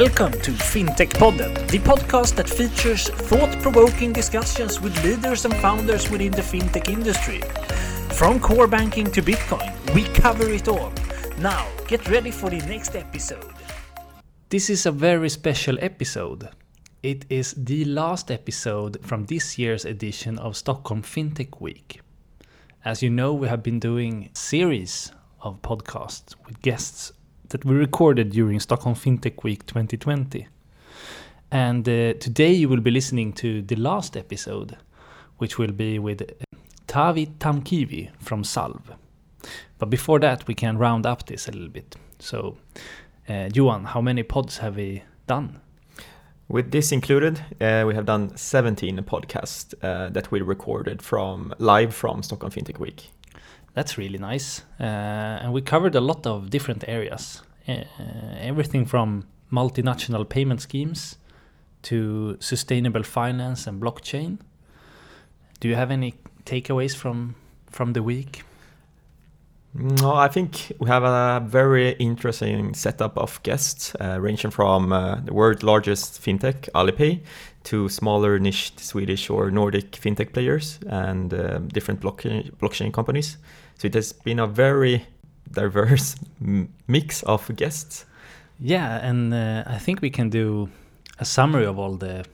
Welcome to FinTech Podden, the podcast that features thought provoking discussions with leaders and founders within the fintech industry. From core banking to Bitcoin, we cover it all. Now, get ready for the next episode. This is a very special episode. It is the last episode from this year's edition of Stockholm FinTech Week. As you know, we have been doing a series of podcasts with guests that we recorded during Stockholm FinTech Week 2020. And uh, today you will be listening to the last episode, which will be with Taavi Tamkivi from Salv. But before that, we can round up this a little bit. So, uh, Johan, how many pods have we done? With this included, uh, we have done 17 podcasts uh, that we recorded from live from Stockholm FinTech Week. That's really nice. Uh, and we covered a lot of different areas. Uh, everything from multinational payment schemes to sustainable finance and blockchain. Do you have any takeaways from from the week? No, I think we have a very interesting setup of guests, uh, ranging from uh, the world's largest fintech, Alipay, to smaller niche Swedish or Nordic fintech players and uh, different blockchain, blockchain companies. So it has been a very diverse mix of guests. Yeah, and uh, I think we can do a summary of all the,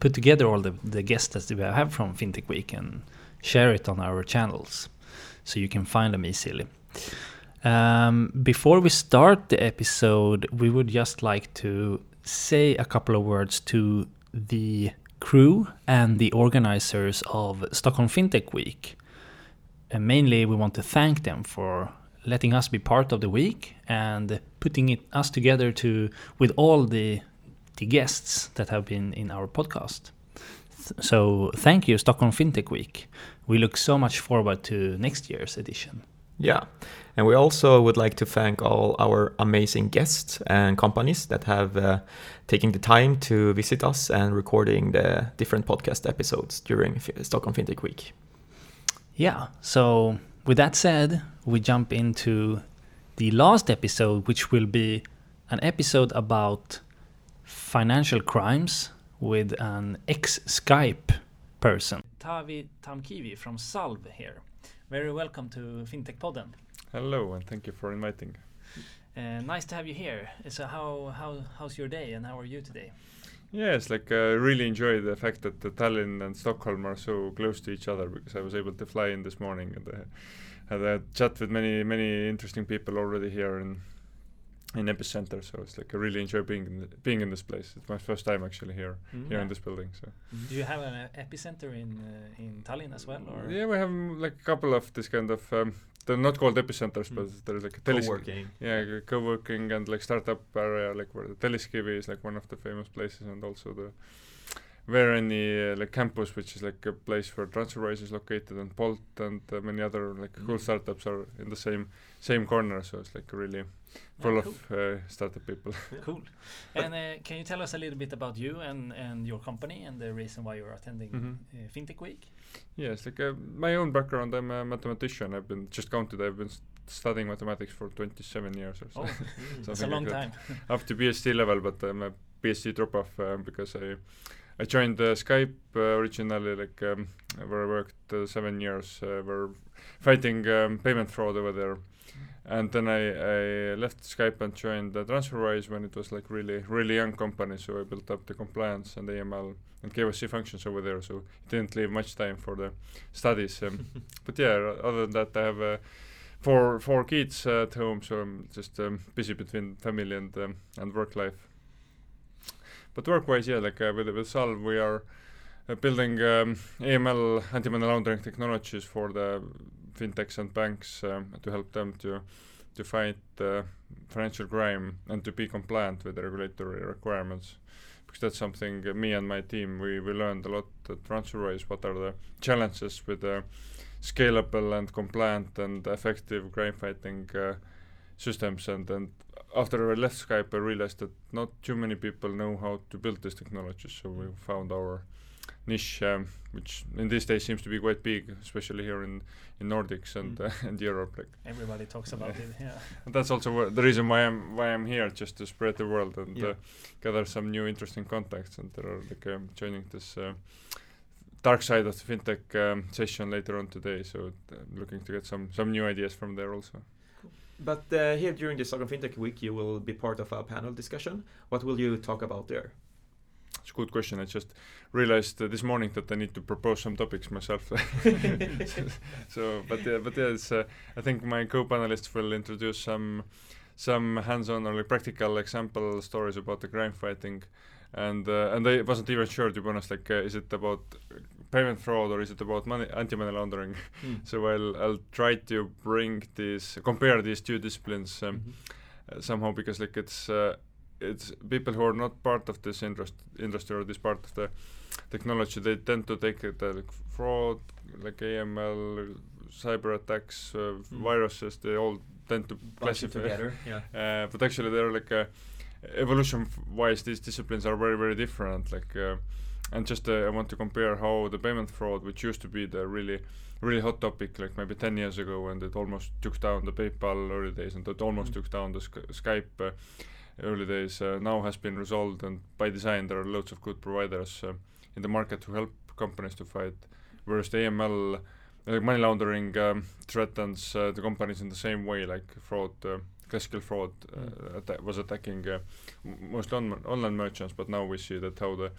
put together all the, the guests that we have from FinTech Week and share it on our channels so you can find them easily. Um, before we start the episode, we would just like to say a couple of words to the crew and the organizers of Stockholm FinTech Week. And mainly, we want to thank them for letting us be part of the week and putting it us together to with all the the guests that have been in our podcast. So thank you, Stockholm FinTech Week. We look so much forward to next year's edition. Yeah, and we also would like to thank all our amazing guests and companies that have uh, taken the time to visit us and recording the different podcast episodes during F- Stockholm FinTech Week. Yeah, so with that said, we jump into the last episode, which will be an episode about financial crimes with an ex Skype person. Taavi Tamkivi from Salv here. Very welcome to FinTech Podden. Hello, and thank you for inviting. Uh, nice to have you here. So, how, how how's your day, and how are you today? It's like I uh, really enjoy the fact that the Tallinn and Stockholm are so close to each other because I was able to fly in this morning and uh, had a chat with many many interesting people already here in in epicenter so it's like i really enjoy being in the, being in this place. It's my first time actually here mm-hmm. here in this building so. Do you have an uh, epicenter in uh, in tallinn as well or? Yeah we have mm, like a couple of this kind of um, they're not called epicenters mm. but there's like a co-working. yeah co-working and like startup area like where the Telliskivi is like one of the famous places and also the Vereni uh, like campus, which is like a place where TransferWise is located, and Bolt and uh, many other like cool startups are in the same same corner. So it's like really full yeah, cool. of uh, startup people. cool. And uh, can you tell us a little bit about you and and your company and the reason why you're attending mm-hmm. Uh, FinTech Week? Yes, like uh, my own background. I'm a mathematician. I've been just counted. I've been studying mathematics for 27 years or so. Oh, mm, that's a long like time. up to PhD level, but I'm a PhD drop off because I I joined uh, Skype uh, originally, like um, where I worked uh, seven years, uh, were fighting um, payment fraud over there, and then I, I left Skype and joined uh, TransferWise when it was like really really young company. So I built up the compliance and the AML and KYC functions over there. So it didn't leave much time for the studies. Um, but yeah, other than that, I have uh, four four kids at home, so I'm just um, busy between family and um, and work life but work-wise, yeah, like uh, with with Salv, we are uh, building um, AML anti-money laundering technologies for the fintechs and banks um, to help them to to fight uh, financial crime and to be compliant with the regulatory requirements. Because that's something uh, me and my team we, we learned a lot at TransferWise. What are the challenges with the scalable and compliant and effective crime fighting uh, systems and and after I left Skype, I realized that not too many people know how to build this technology. So we found our niche, um, which in these days seems to be quite big, especially here in in Nordics and Mm. uh, and Europe. Like, Everybody talks about it. Yeah. and that's also the reason why I'm why I'm here, just to spread the word and Yeah. uh, gather some new interesting contacts. And there are like um, joining this. Uh, Dark side of the fintech um, session later on today, so uh, looking to get some some new ideas from there also. But uh, here during the Stockholm FinTech Week, you will be part of a panel discussion. What will you talk about there? It's a good question. I just realized uh, this morning that I need to propose some topics myself. so, but yeah, but yeah, it's, uh, I think my co-panelists will introduce some some hands-on or like practical example stories about the crime fighting, and uh, and I wasn't even sure to be honest. Like, uh, is it about payment fraud or is it about money anti-money laundering? Mm. so I'll I'll try to bring this compare these two disciplines. Um, Mhm. uh, somehow because like it's uh, it's people who are not part of this interest industry or this part of the technology they tend to take it uh, like fraud like AML cyber attacks uh, Mm. viruses they all tend to Bunch it classify together. Yeah. uh, but actually they're like uh, evolution wise these disciplines are very very different like uh, and just uh, I want to compare how the payment fraud which used to be the really really hot topic like maybe 10 years ago and it almost took down the PayPal early days and it almost Mm. took down the Sk- Skype uh, early days uh, now has been resolved and by design there are loads of good providers uh, in the market to help companies to fight whereas the AML money laundering um, threatens uh, the companies in the same way like fraud classical fraud uh, Mm. atta- was attacking uh, mostly on- online merchants but now we see that how the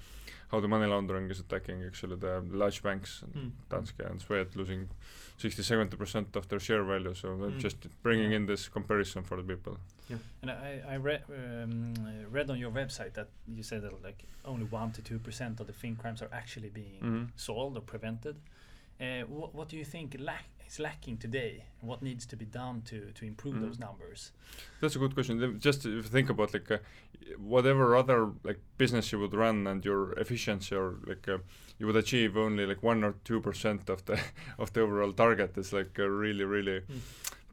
how the money laundering is attacking actually the large banks Mm. Danske and Swed losing 60 70 percent of their share value so Mm. just bringing in this comparison for the people Yeah, And I, I read um, read on your website that you said that like only one to two percent of the fin crimes are actually being Mhm. solved or prevented. Uh, what, what do you think lack, is lacking today? And what needs to be done to, to improve Mhm. those numbers? That's a good question. Just if you think about like uh, whatever other like business you would run and your efficiency or like uh, you would achieve only like one or two percent of the of the overall target is like uh, really really Mm.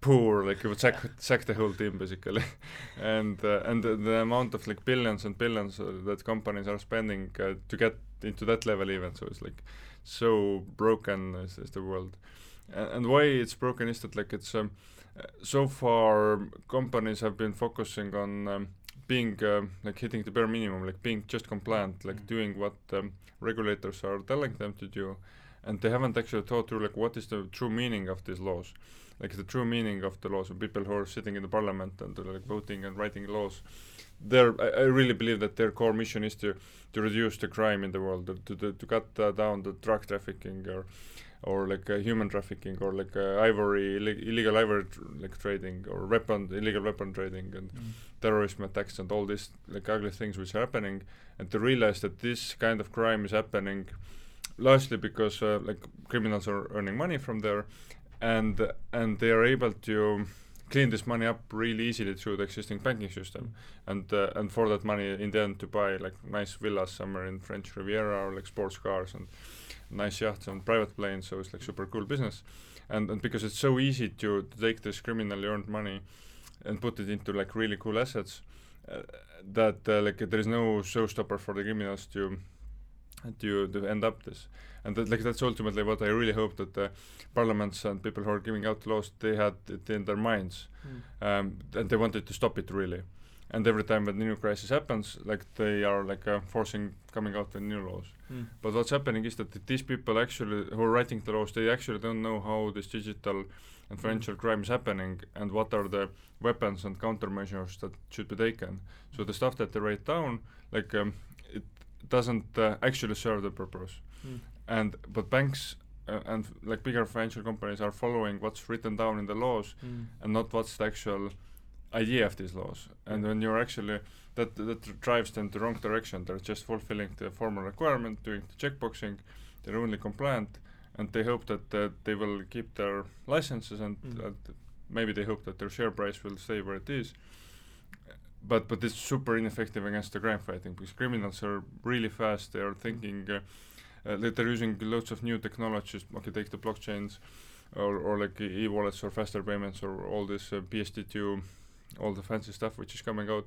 poor. Like you would sack sack the whole team basically, and uh, and the, the amount of like billions and billions uh, that companies are spending uh, to get into that level even. So it's like so broken is, is the world, and, why it's broken is that like it's um, uh, so far companies have been focusing on um, being um, like hitting the bare minimum like being just compliant like Mm. doing what um, regulators are telling them to do. And they haven't actually thought through like what is the true meaning of these laws. Like the true meaning of the laws of people who are sitting in the parliament and they're like voting and writing laws. Their I, I really believe that their core mission is to to reduce the crime in the world to to, to cut uh, down the drug trafficking or or like uh, human trafficking or like uh, ivory illeg- illegal ivory tr- like trading or weapon illegal weapon trading and terrorism attacks and all these like ugly things which are happening. And to realize that this kind of crime is happening largely because uh, like criminals are earning money from there and and they are able to clean this money up really easily through the existing banking system. And uh, and for that money in the end to buy like nice villas somewhere in French Riviera or like sports cars and nice yachts and private planes so it's like super cool business. And and because it's so easy to, take this criminally earned money and put it into like really cool assets uh, that uh, like there is no showstopper for the criminals to to to end up this and that, like that's ultimately what I really hope that the parliaments and people who are giving out laws they had it in their minds. Um, and they wanted to stop it really. And every time when the new crisis happens like they are like uh, forcing coming out with new laws. Mm. but what's happening is that these people actually who are writing the laws they actually don't know how this digital and financial crime is happening and what are the weapons and countermeasures that should be taken. So the stuff that they write down like um, it doesn't uh, actually serve the purpose. Mm. And but banks uh, and like bigger financial companies are following what's written down in the laws Mm. and not what's the actual idea of these laws. And Yeah. when you're actually that that drives them the wrong direction. They're just fulfilling the formal requirement, doing the checkboxing. They're only compliant, and they hope that uh, they will keep their licenses and Mm. maybe they hope that their share price will stay where it is. But but it's super ineffective against the crime fighting because criminals are really fast. They are thinking. Uh, uh, that they're using loads of new technologies. Okay, take the blockchains, or or like e- e-wallets or faster payments or all this uh, PSD2, all the fancy stuff which is coming out.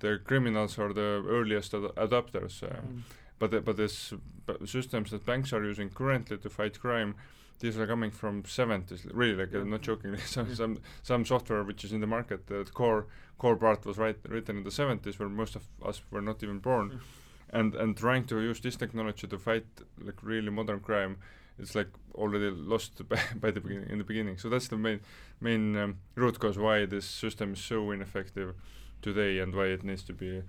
The criminals are the earliest ad- adopters, uh, Mm. but the, but this b- systems that banks are using currently to fight crime these are coming from 70s really like i'm not joking some some some software which is in the market the core core part was right, written in the 70s where most of us were not even born Mm. And and trying to use this technology to fight like really modern crime it's like already lost by, by the beginning in the beginning so that's the main main um, root cause why this system is so ineffective today and why it needs to be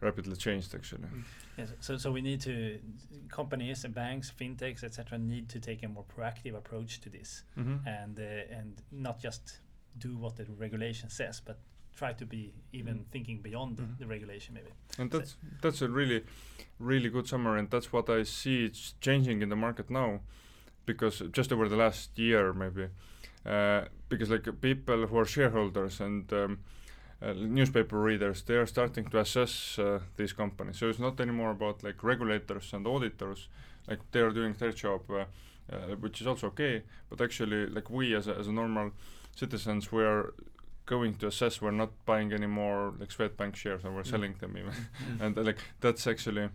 rapidly changed actually Yes, so so we need to companies and banks, fintechs, etc. need to take a more proactive approach to this, mm-hmm. and uh, and not just do what the regulation says, but try to be even Mhm. thinking beyond Mhm. the regulation maybe. and that's that's a really really good summary and that's what i see it's changing in the market now because just over the last year maybe uh, because like people who are shareholders and um, uh, newspaper readers they are starting to assess uh, these companies so it's not anymore about like regulators and auditors like they are doing their job uh, uh, which is also okay but actually like we as a, as a normal citizens we are going to assess we're not buying any more like Swedbank shares and we're Mm. selling them even and uh, like that's actually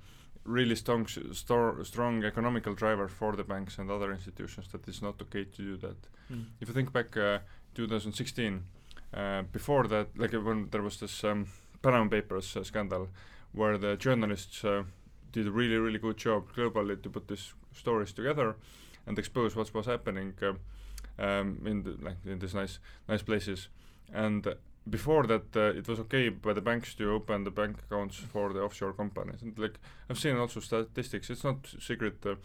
really strong stor- strong economical driver for the banks and other institutions that it's not okay to do that Mm. if you think back uh, 2016 uh, before that like when there was this um, Panama Papers uh, scandal where the journalists uh, did a really really good job globally to put these stories together and expose what was happening uh, um, in the, like in these nice nice places and before that uh, it was okay by the banks to open the bank accounts for the offshore companies. And like I've seen also statistics. It's not secret uh,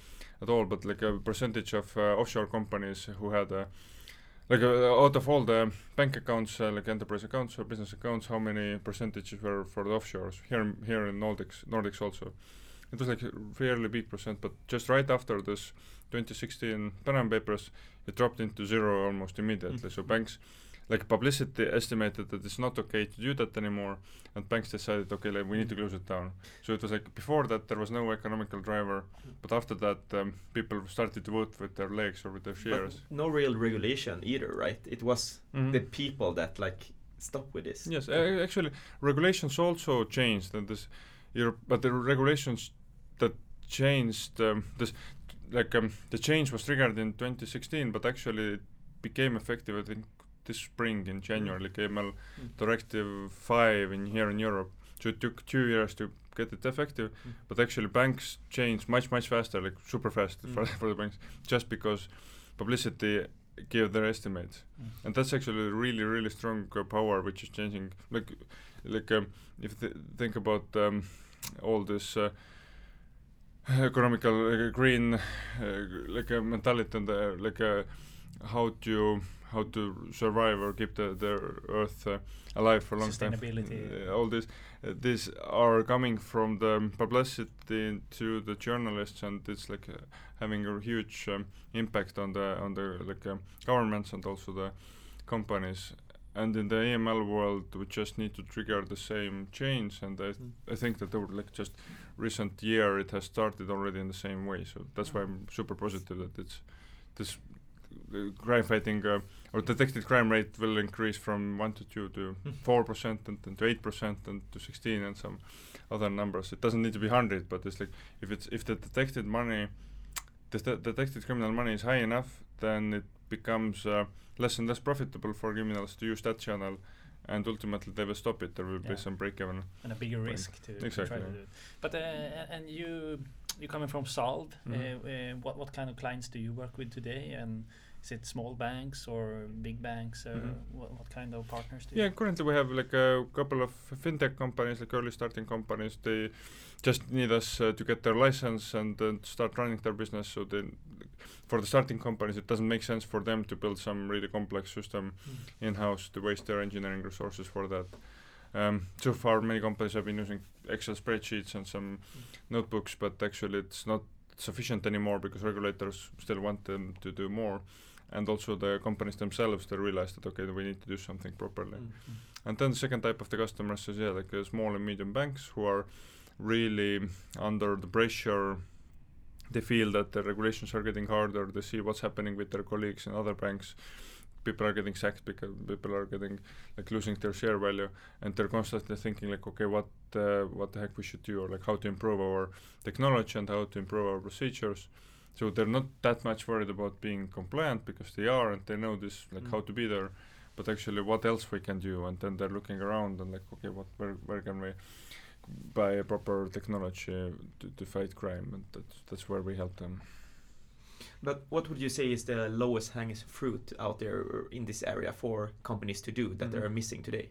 at all but like a percentage of uh, offshore companies who had uh, like uh, out of all the bank accounts uh, like enterprise accounts or business accounts how many percentages were for the offshores? Here in- here in Nordics Nordics also. It was like a fairly big percent but just right after this 2016 Panama Papers it dropped into zero almost immediately. So banks like publicity estimated that it's not okay to do that anymore and banks decided okay like, we need to close it down so it was like before that there was no economical driver but after that um, people started to vote with their legs or with their shares But no real regulation either, right? It was Mhm. the people that like stop with this. Yes, uh, actually, regulations also changed, and this, Europe, but the regulations that changed, um, this, like um, the change was triggered in 2016, but actually it became effective. I think this spring in January, like AML Mm. Directive Five in here in Europe. So it took two years to get it effective, Mm. but actually banks changed much much faster, like super fast for, Mm. for the banks, just because publicity gave their estimates Mm. and that's actually a really really strong uh, power which is changing like like um, if you th- think about um, all this uh, economical uh, green uh, like a mentality and uh, like uh, how to how to survive or keep the, the earth uh, alive for a long time Sustainability. uh, all this uh, these are coming from the publicity to the journalists and it's like uh, having a huge um, impact on the on the like um, governments and also the companies and in the AML world we just need to trigger the same change and I, Mm. I think that over like just recent year it has started already in the same way so that's why I'm super positive that it's this crime fighting uh, or detected crime rate will increase from 1 to 2 to 4% and then to 8% and to 16 and some other numbers it doesn't need to be 100 but it's like if it's if the detected money the de- detected criminal money is high enough then it becomes uh, less and less profitable for criminals to use that channel and ultimately they will stop it there will Yeah. be some break even and a bigger risk to, to try Exactly, to yeah. do it. But uh, and you you coming from Salv, Mhm. uh, uh, what what kind of clients do you work with today? And is it small banks or big banks? Or Mhm. what, what kind of partners do you? Yeah, currently we have like a couple of fintech companies, like early starting companies. They just need us uh, to get their license and uh, start running their business. So then, for the starting companies, it doesn't make sense for them to build some really complex system in house to waste their engineering resources for that. Um, so far, many companies have been using Excel spreadsheets and some notebooks, but actually, it's not sufficient anymore because regulators still want them to do more. And also, the companies themselves they realize that okay, we need to do something properly. Mm. And then the second type of the customers is yeah, like uh, small and medium banks who are really under the pressure. They feel that the regulations are getting harder. They see what's happening with their colleagues in other banks. people are getting sacked because people are getting like losing their share value and they're constantly thinking like okay what uh, what the heck we should do or like how to improve our technology and how to improve our procedures so they're not that much worried about being compliant because they are and they know this like Mm. how to be there but actually what else we can do and then they're looking around and like okay what where, where can we buy a proper technology to, to fight crime and that's, that's where we help them But what would you say is the lowest hanging fruit out there in this area for companies to do that Mhm. they're missing today?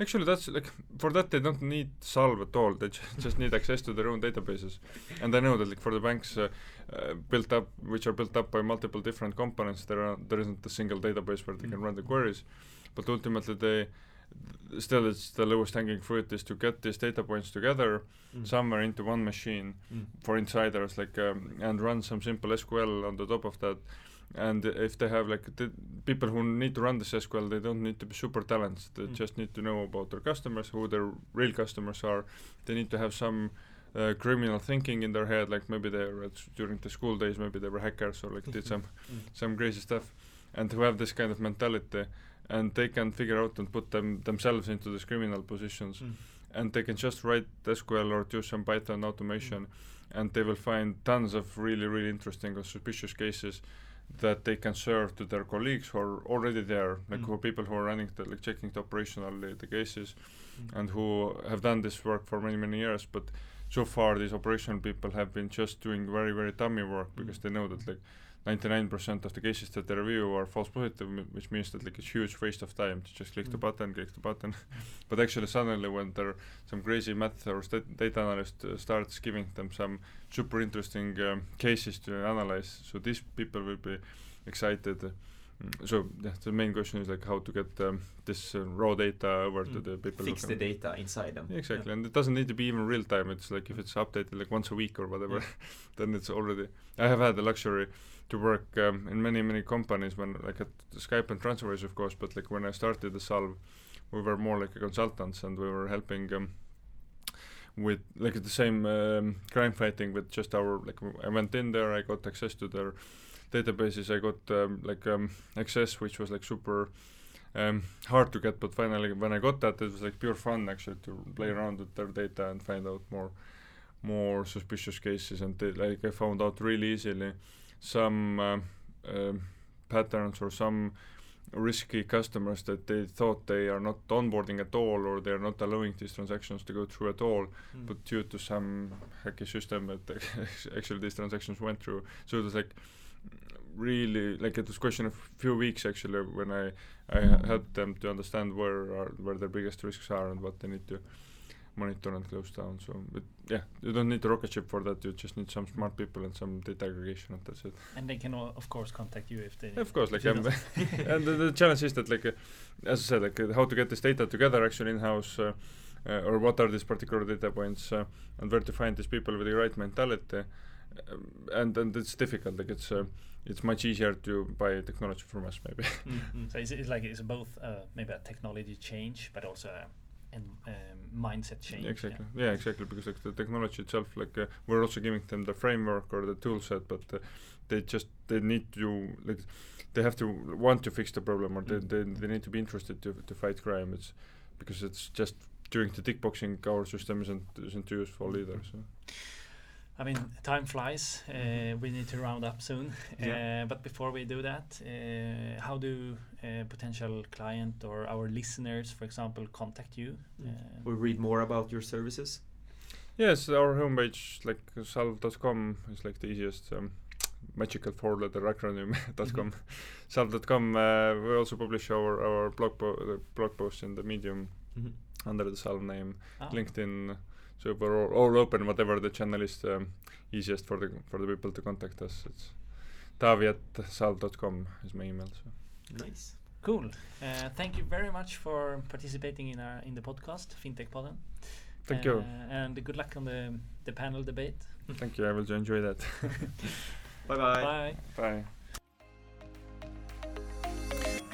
Actually, that's like for that they don't need Salve at all. They ju- just need access to their own databases, and I know that like for the banks uh, uh, built up, which are built up by multiple different components, there are there isn't a single database where they can Mm. run the queries, but ultimately they still it's the lowest hanging fruit is to get these data points together Mm. somewhere into one machine Mm. for insiders like um, and run some simple SQL on the top of that and if they have like the people who need to run this SQL they don't need to be super talented they Mm. just need to know about their customers who their real customers are they need to have some uh, criminal thinking in their head like maybe they were during the school days maybe they were hackers or like did some Mm. some crazy stuff and to have this kind of mentality and they can figure out and put them themselves into these criminal positions Mm. and they can just write SQL or do some Python automation, and they will find tons of really really interesting or suspicious cases that they can serve to their colleagues who are already there, like Mm. who are people who are running the like checking the operationally the cases, Mm. and who have done this work for many many years, but so far these operational people have been just doing very very dummy work because Mm. they know that like 99% of the cases that they review are false positive, m- which means that like it's huge waste of time to just click the Mm. button, click the button. but actually, suddenly when there some crazy math or sta- data analyst uh, starts giving them some super interesting um, cases to analyze, so these people will be excited. Mm, So yeah, the main question is like how to get um, this uh, raw data over to Mm. the people. Fix who the can- data inside them. Yeah, exactly, and it doesn't need to be even real time. It's like if it's updated like once a week or whatever, then it's already. I have had the luxury to work um, in many many companies when like at Skype and Transferwise of course, but like when I started the Salv, we were more like a consultants and we were helping um, with like the same um, crime fighting with just our like I went in there, I got access to their databases, I got um, like um, access which was like super um, hard to get, but finally when I got that, it was like pure fun actually to play around with their data and find out more more suspicious cases and they, like I found out really easily some um, um, patterns or some risky customers that they thought they are not onboarding at all or they're not allowing these transactions to go through at all Mm. but due to some hacky system that actually these transactions went through so it was like really like it was question of few weeks actually when I I helped them to understand where are where their biggest risks are and what they need to monitor and close down so but yeah you don't need a rocket ship for that you just need some smart people and some data aggregation and that's it And they can of course contact you if they. of course like you and the, the challenge is that like uh, as I said like uh, how to get this data together actually in house uh, uh, or what are these particular data points uh, and where to find these people with the right mentality um, and and it's difficult like it's uh, it's much easier to buy technology from us maybe Mm, mm. So it's, it's like it's both uh, maybe a technology change, but also a an, um, mindset change. exactly yeah. exactly because like the technology itself like uh, we're also giving them the framework or the tool set but uh, they just they need to like they have to want to fix the problem or they, Mm. they, they need to be interested to, to fight crime it's because it's just during the tick boxing our system isn't isn't useful either so I mean, time flies. Uh, we need to round up soon. Yeah. Uh, but before we do that, uh, how do uh, potential client or our listeners, for example, contact you? Mm. Uh, We'll read more about your services. yes our homepage like salv.com is like the easiest um, magical four letter acronym dot com salv.com uh, we also publish our our blog po- uh, blog posts in the medium Mhm. under the salv name ah, LinkedIn. So we're all, all open, whatever the channel is um, easiest for the for the people to contact us. It's Taavi at salv.com is my email. So. Nice. Cool. Uh, thank you very much for participating in our in the podcast, FinTech Podden. Thank uh, you. And good luck on the the panel debate. Thank you. I will enjoy that. Bye bye. Bye. Bye.